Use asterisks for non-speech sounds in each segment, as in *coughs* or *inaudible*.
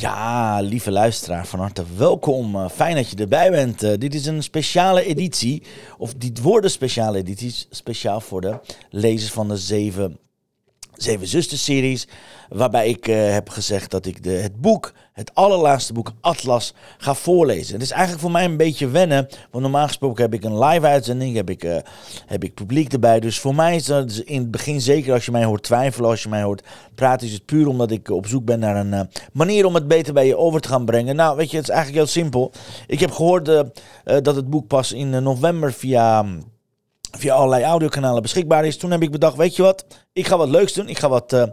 Ja, lieve luisteraar, van harte welkom. Eh, fijn dat je erbij bent. Eh, dit is een speciale editie, of dit worden speciale edities, speciaal voor de lezers van de zeven, zeven Zusters-series. Waarbij ik eh, heb gezegd dat ik de, het boek, het allerlaatste boek, Atlas, ga voorlezen. Het is eigenlijk voor mij een beetje wennen, want normaal gesproken heb ik een live uitzending, heb ik, eh, heb ik publiek erbij. Dus voor mij is dat in het begin zeker als je mij hoort twijfelen, als je mij hoort praten, is het puur omdat ik op zoek ben naar een eh, manier om het beter bij je over te gaan brengen. Nou, weet je, het is eigenlijk heel simpel. Ik heb gehoord dat het boek pas in november via via allerlei audiokanalen beschikbaar is. Toen heb ik bedacht, weet je wat, ik ga wat leuks doen. Ik ga wat, uh,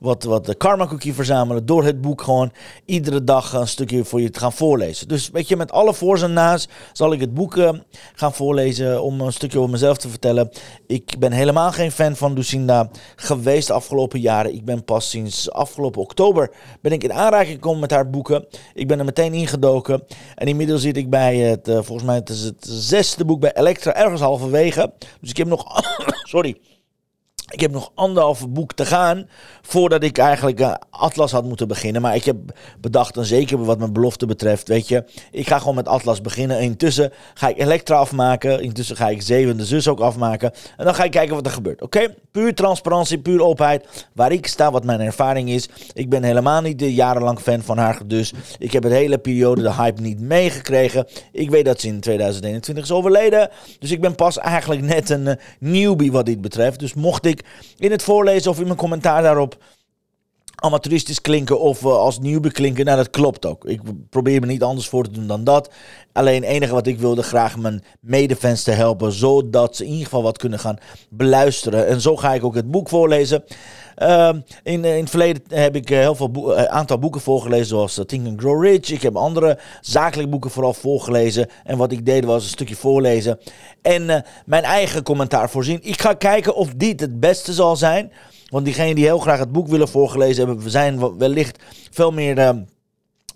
wat, wat karma cookie verzamelen door het boek gewoon iedere dag een stukje voor je te gaan voorlezen. Dus weet je, met alle voor's en na's zal ik het boek uh, gaan voorlezen om een stukje over mezelf te vertellen. Ik ben helemaal geen fan van Lucinda geweest de afgelopen jaren. Ik ben pas sinds afgelopen oktober ben ik in aanraking gekomen met haar boeken. Ik ben er meteen ingedoken en inmiddels zit ik bij het, uh, volgens mij het is het zesde boek bij Elektra, ergens halverwege. Dus ik heb nog, *coughs* sorry, ik heb nog anderhalf boek te gaan voordat ik eigenlijk uh, Atlas had moeten beginnen. Maar ik heb bedacht, en zeker wat mijn belofte betreft, weet je, ik ga gewoon met Atlas beginnen. Intussen ga ik Elektra afmaken. Intussen ga ik Zevende Zus ook afmaken. En dan ga ik kijken wat er gebeurt. Oké? Puur transparantie, puur openheid. Waar ik sta, wat mijn ervaring is. Ik ben helemaal niet de jarenlang fan van haar. Dus ik heb het hele periode de hype niet meegekregen. Ik weet dat ze in 2021 is overleden. Dus ik ben pas eigenlijk net een uh, newbie wat dit betreft. Dus mocht ik in het voorlezen of in mijn commentaar daarop amateuristisch klinken of uh, als nieuw klinken. Nou, dat klopt ook. Ik probeer me niet anders voor te doen dan dat. Alleen het enige wat ik wilde, graag mijn medefans te helpen, zodat ze in ieder geval wat kunnen gaan beluisteren. En zo ga ik ook het boek voorlezen. Uh, in, in het verleden heb ik uh, heel veel boe aantal boeken voorgelezen, zoals Think and Grow Rich. Ik heb andere zakelijke boeken vooral voorgelezen. En wat ik deed was een stukje voorlezen en mijn eigen commentaar voorzien. Ik ga kijken of dit het beste zal zijn. Want diegenen die heel graag het boek willen voorgelezen hebben, zijn wellicht veel meer, uh,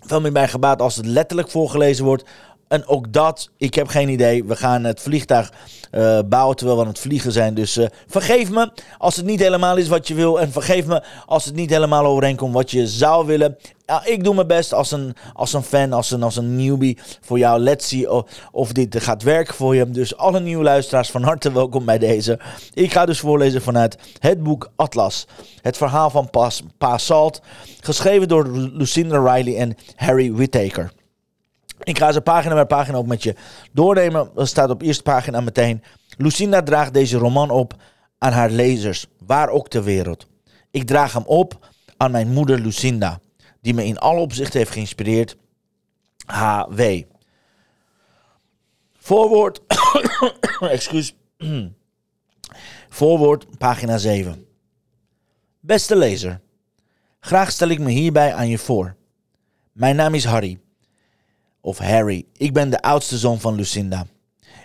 veel meer bij gebaat als het letterlijk voorgelezen wordt. En ook dat, ik heb geen idee. We gaan het vliegtuig uh, bouwen terwijl we aan het vliegen zijn. Dus uh, vergeef me als het niet helemaal is wat je wil. En vergeef me als het niet helemaal overeenkomt wat je zou willen. Ik doe mijn best als een, als een fan, als een, als een newbie voor jou. Let's see of, dit gaat werken voor je. Dus alle nieuwe luisteraars van harte welkom bij deze. Ik ga dus voorlezen vanuit het boek Atlas. Het verhaal van Pas, pa Salt. Geschreven door Lucinda Riley en Harry Whittaker. Ik ga ze pagina bij pagina ook met je doornemen. Er staat op eerste pagina meteen. Lucinda draagt deze roman op aan haar lezers, waar ook ter wereld. Ik draag hem op aan mijn moeder Lucinda, die me in alle opzichten heeft geïnspireerd. H.W. Voorwoord. *coughs* Excuus. *coughs* Voorwoord, pagina 7. Beste lezer, graag stel ik me hierbij aan je voor. Mijn naam is Harry of Harry. Ik ben de oudste zoon van Lucinda.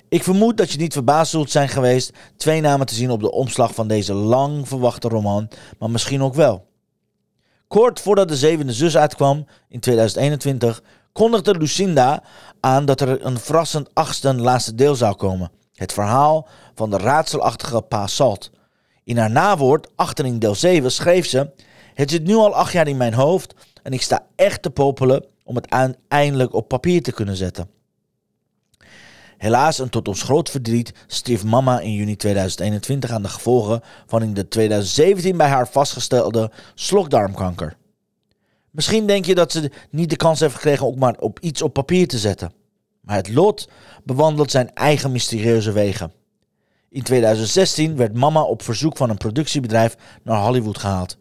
Ik vermoed dat je niet verbaasd zult zijn geweest twee namen te zien op de omslag van deze lang verwachte roman, maar misschien ook wel. Kort voordat de zevende zus uitkwam, in 2021, kondigde Lucinda aan dat er een verrassend achtste en laatste deel zou komen. Het verhaal van de raadselachtige Pa Salt. In haar nawoord, achterin deel 7, schreef ze: Het zit nu al acht jaar in mijn hoofd en ik sta echt te popelen om het eindelijk op papier te kunnen zetten. Helaas en tot ons groot verdriet stierf mama in juni 2021 aan de gevolgen van in de 2017 bij haar vastgestelde slokdarmkanker. Misschien denk je dat ze niet de kans heeft gekregen om maar op iets op papier te zetten. Maar het lot bewandelt zijn eigen mysterieuze wegen. In 2016 werd mama op verzoek van een productiebedrijf naar Hollywood gehaald.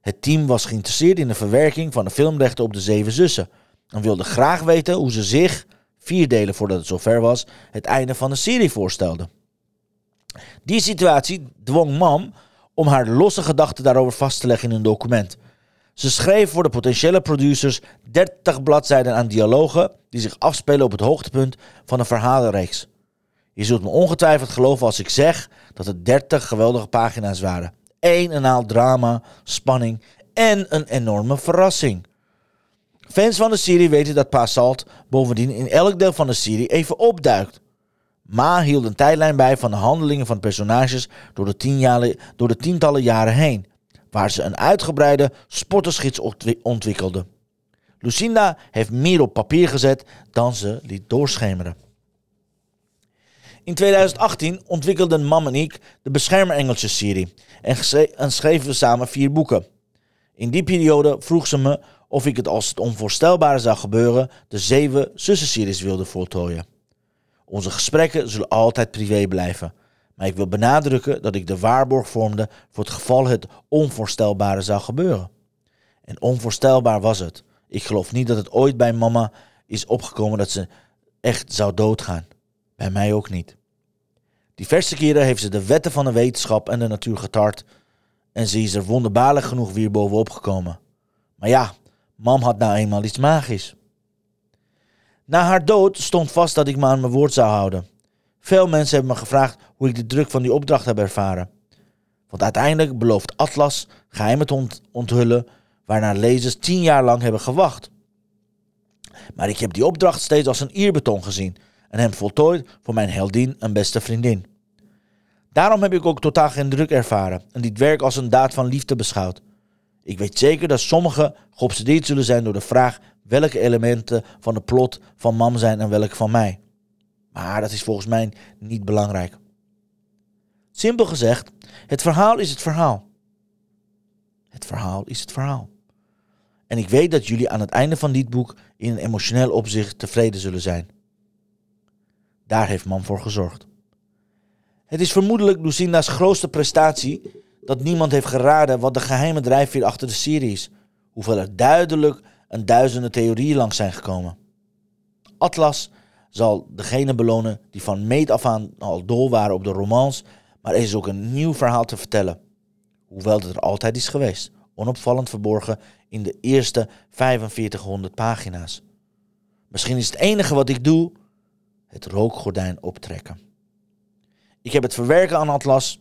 Het team was geïnteresseerd in de verwerking van de filmrechten op de Zeven Zussen, en wilde graag weten hoe ze zich, vier delen voordat het zover was, het einde van de serie voorstelde. Die situatie dwong Mam om haar losse gedachten daarover vast te leggen in een document. Ze schreef voor de potentiële producers 30 bladzijden aan dialogen die zich afspelen op het hoogtepunt van een verhalenreeks. Je zult me ongetwijfeld geloven als ik zeg dat het 30 geweldige pagina's waren. Eén en al drama, spanning en een enorme verrassing. Fans van de serie weten dat Pa Salt bovendien in elk deel van de serie even opduikt. Ma hield een tijdlijn bij van de handelingen van personages door de, door de tientallen jaren heen, waar ze een uitgebreide sportersgids ontwikkelde. Lucinda heeft meer op papier gezet dan ze liet doorschemeren. In 2018 ontwikkelden Mam en ik de Beschermer-Engeltjes-serie en schreven we samen vier boeken. In die periode vroeg ze me of ik het als het onvoorstelbare zou gebeuren de Zeven Zussen-series wilde voltooien. Onze gesprekken zullen altijd privé blijven, maar ik wil benadrukken dat ik de waarborg vormde voor het geval het onvoorstelbare zou gebeuren. En onvoorstelbaar was het. Ik geloof niet dat het ooit bij mama is opgekomen dat ze echt zou doodgaan. Bij mij ook niet. Diverse keren heeft ze de wetten van de wetenschap en de natuur getart. En ze is er wonderbaarlijk genoeg weer bovenop gekomen. Maar ja, mam had nou eenmaal iets magisch. Na haar dood stond vast dat ik me aan mijn woord zou houden. Veel mensen hebben me gevraagd hoe ik de druk van die opdracht heb ervaren. Want uiteindelijk belooft Atlas geheimen te onthullen waarnaar lezers tien jaar lang hebben gewacht. Maar ik heb die opdracht steeds als een eerbeton gezien en hem voltooid voor mijn heldin en beste vriendin. Daarom heb ik ook totaal geen druk ervaren en dit werk als een daad van liefde beschouwd. Ik weet zeker dat sommigen geobsedeerd zullen zijn door de vraag welke elementen van de plot van mam zijn en welke van mij. Maar dat is volgens mij niet belangrijk. Simpel gezegd, het verhaal is het verhaal. Het verhaal is het verhaal. En ik weet dat jullie aan het einde van dit boek in een emotioneel opzicht tevreden zullen zijn. Daar heeft Mam voor gezorgd. Het is vermoedelijk Lucinda's grootste prestatie dat niemand heeft geraden wat de geheime drijfveer achter de serie is. Hoewel er duidelijk een duizenden theorieën langs zijn gekomen. Atlas zal degene belonen die van meet af aan al dol waren op de romans, maar er is ook een nieuw verhaal te vertellen. Hoewel het er altijd is geweest, onopvallend verborgen in de eerste 4500 pagina's. Misschien is het enige wat ik doe het rookgordijn optrekken. Ik heb het verwerken aan Atlas.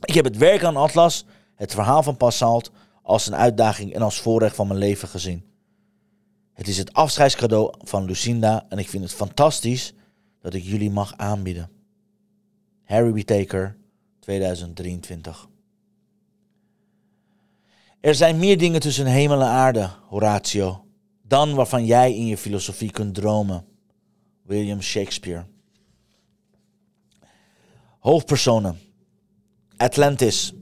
Ik heb het werken aan Atlas, het verhaal van Passalt, als een uitdaging en als voorrecht van mijn leven gezien. Het is het afscheidscadeau van Lucinda en ik vind het fantastisch dat ik jullie mag aanbieden. Harry B. Taker, 2023. Er zijn meer dingen tussen hemel en aarde, Horatio, dan waarvan jij in je filosofie kunt dromen. William Shakespeare. Hoofdpersonen. Atlantis.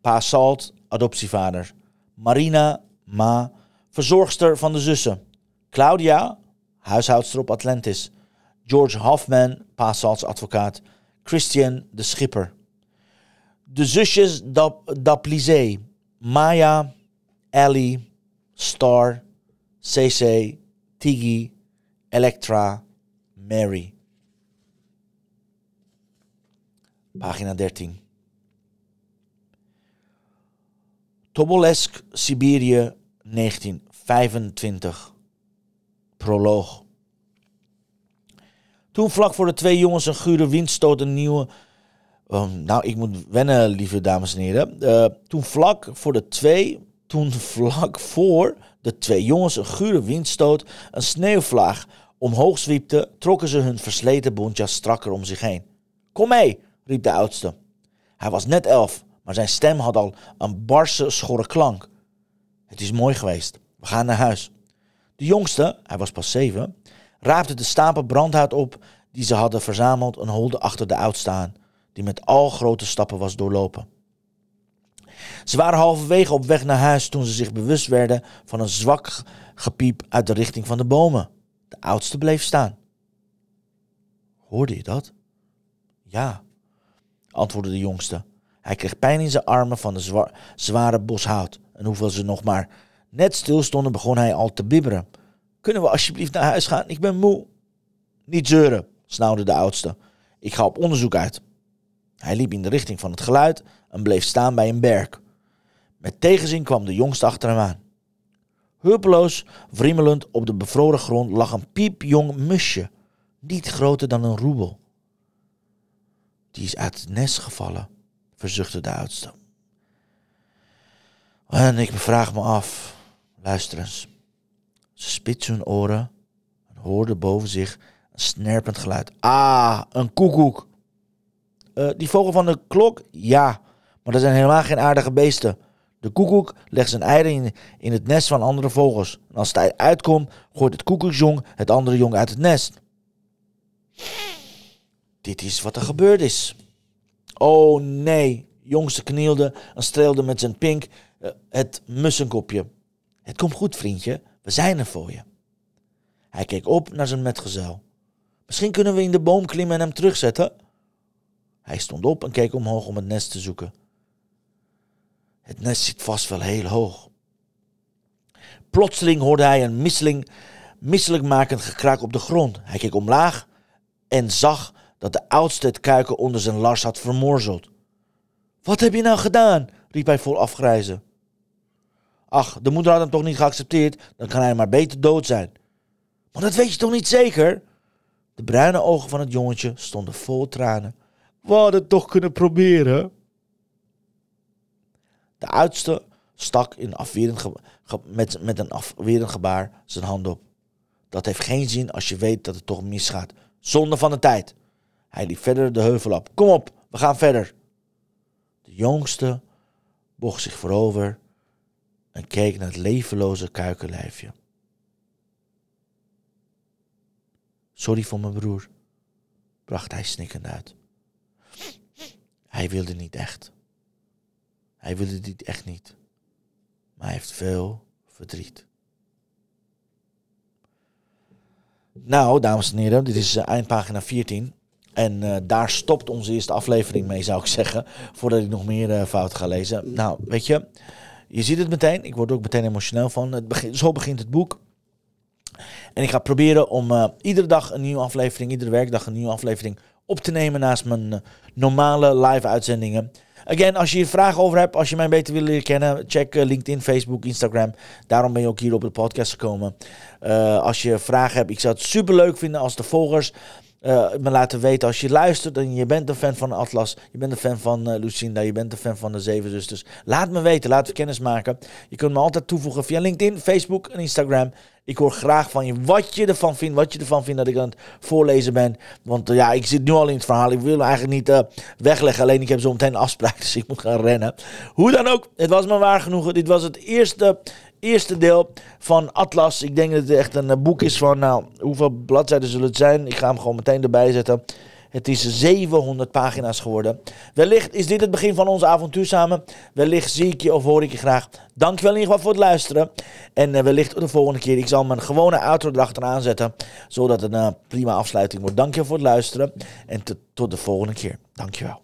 Pa Salt, adoptievader. Marina, ma, verzorgster van de zussen. Claudia, huishoudster op Atlantis. George Hoffman, Pa Salt's advocaat. Christian, de schipper. De zusjes Daplizé. Maya, Ellie, Star, CC, Tiggy, Electra, Mary. Pagina 13. Tobolesk, Siberië, 1925. Proloog. Toen vlak voor de twee jongens een gure windstoot een nieuwe... Oh, nou, ik moet wennen, lieve dames en heren. Uh, toen vlak voor de twee... Toen vlak voor de twee jongens een gure windstoot een sneeuwvlaag omhoog zwiepte, trokken ze hun versleten bontjas strakker om zich heen. Kom mee, riep de oudste. Hij was net elf, maar zijn stem had al een barse, schorre klank. Het is mooi geweest. We gaan naar huis. De jongste, hij was pas zeven, raapte de stapel brandhout op die ze hadden verzameld en holde achter de oudste aan, die met al grote stappen was doorlopen. Ze waren halverwege op weg naar huis toen ze zich bewust werden van een zwak gepiep uit de richting van de bomen. De oudste bleef staan. Hoorde je dat? Ja, antwoordde de jongste. Hij kreeg pijn in zijn armen van de zware bos hout. En hoewel ze nog maar net stilstonden, begon hij al te bibberen. Kunnen we alsjeblieft naar huis gaan? Ik ben moe. Niet zeuren, snauwde de oudste. Ik ga op onderzoek uit. Hij liep in de richting van het geluid en bleef staan bij een berg. Met tegenzin kwam de jongste achter hem aan. Hulpeloos, wriemelend op de bevroren grond lag een piepjong musje, niet groter dan een roebel. Die is uit het nest gevallen, verzuchtte de oudste. En ik vraag me af, luister eens. Ze spitste hun oren en hoorde boven zich een snerpend geluid. Ah, een koekoek. Uh, die vogel van de klok? Ja, maar dat zijn helemaal geen aardige beesten. De koekoek legt zijn eieren in, in het nest van andere vogels. En als het ei uitkomt, gooit het koekoeksjong het andere jong uit het nest. Dit is wat er gebeurd is. Oh nee, jongste knielde en streelde met zijn pink uh, het mussenkopje. Het komt goed, vriendje, we zijn er voor je. Hij keek op naar zijn metgezel. Misschien kunnen we in de boom klimmen en hem terugzetten. Hij stond op en keek omhoog om het nest te zoeken. Het nest zit vast wel heel hoog. Plotseling hoorde hij een misseling, misselijkmakend gekrak op de grond. Hij keek omlaag en zag dat de oudste het kuiken onder zijn lars had vermorzeld. Wat heb je nou gedaan? riep hij vol afgrijzen. Ach, de moeder had hem toch niet geaccepteerd, dan kan hij maar beter dood zijn. Maar dat weet je toch niet zeker? De bruine ogen van het jongetje stonden vol tranen. We hadden het toch kunnen proberen. De oudste stak in afwerend met, met een afwerend gebaar zijn hand op. Dat heeft geen zin als je weet dat het toch misgaat. Zonde van de tijd. Hij liep verder de heuvel op. Kom op, we gaan verder. De jongste bocht zich voorover en keek naar het levenloze kuikenlijfje. Sorry voor mijn broer, bracht hij snikkend uit. Hij wilde niet echt. Hij wilde dit echt niet. Maar hij heeft veel verdriet. Nou, dames en heren, dit is uh, eindpagina 14. En uh, daar stopt onze eerste aflevering mee, zou ik zeggen. Voordat ik nog meer uh, fout ga lezen. Nou, weet je, je ziet het meteen. Ik word er ook meteen emotioneel van. Het begin, zo begint het boek. En ik ga proberen om uh, iedere dag een nieuwe aflevering, iedere werkdag een nieuwe aflevering op te nemen naast mijn normale live uitzendingen. Again, als je hier vragen over hebt, als je mij beter wil leren kennen, check LinkedIn, Facebook, Instagram. Daarom ben je ook hier op de podcast gekomen. Als je vragen hebt, ik zou het super leuk vinden als de volgers uh, me laten weten als je luistert en je bent een fan van Atlas, je bent een fan van uh, Lucinda, je bent een fan van de Zeven Zusters. Laat me weten, laat we kennis maken. Je kunt me altijd toevoegen via LinkedIn, Facebook en Instagram. Ik hoor graag van je wat je ervan vindt, wat je ervan vindt dat ik aan het voorlezen ben. Want uh, ja, ik zit nu al in het verhaal. Ik wil eigenlijk niet wegleggen. Alleen ik heb zo meteen een afspraak, *laughs* dus ik moet gaan rennen. Hoe dan ook, het was me waar genoegen. Dit was het eerste eerste deel van Atlas. Ik denk dat het echt een boek is van, nou, hoeveel bladzijden zullen het zijn? Ik ga hem gewoon meteen erbij zetten. Het is 700 pagina's geworden. Wellicht is dit het begin van ons avontuur samen. Wellicht zie ik je of hoor ik je graag. Dankjewel in ieder geval voor het luisteren. En uh, wellicht de volgende keer. Ik zal mijn gewone outro erachteraan zetten. Zodat het een prima afsluiting wordt. Dankjewel voor het luisteren. En tot de volgende keer. Dankjewel.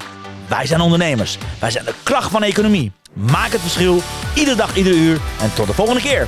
wij zijn ondernemers. Wij zijn de kracht van economie. Maak het verschil, iedere dag, iedere uur. En tot de volgende keer.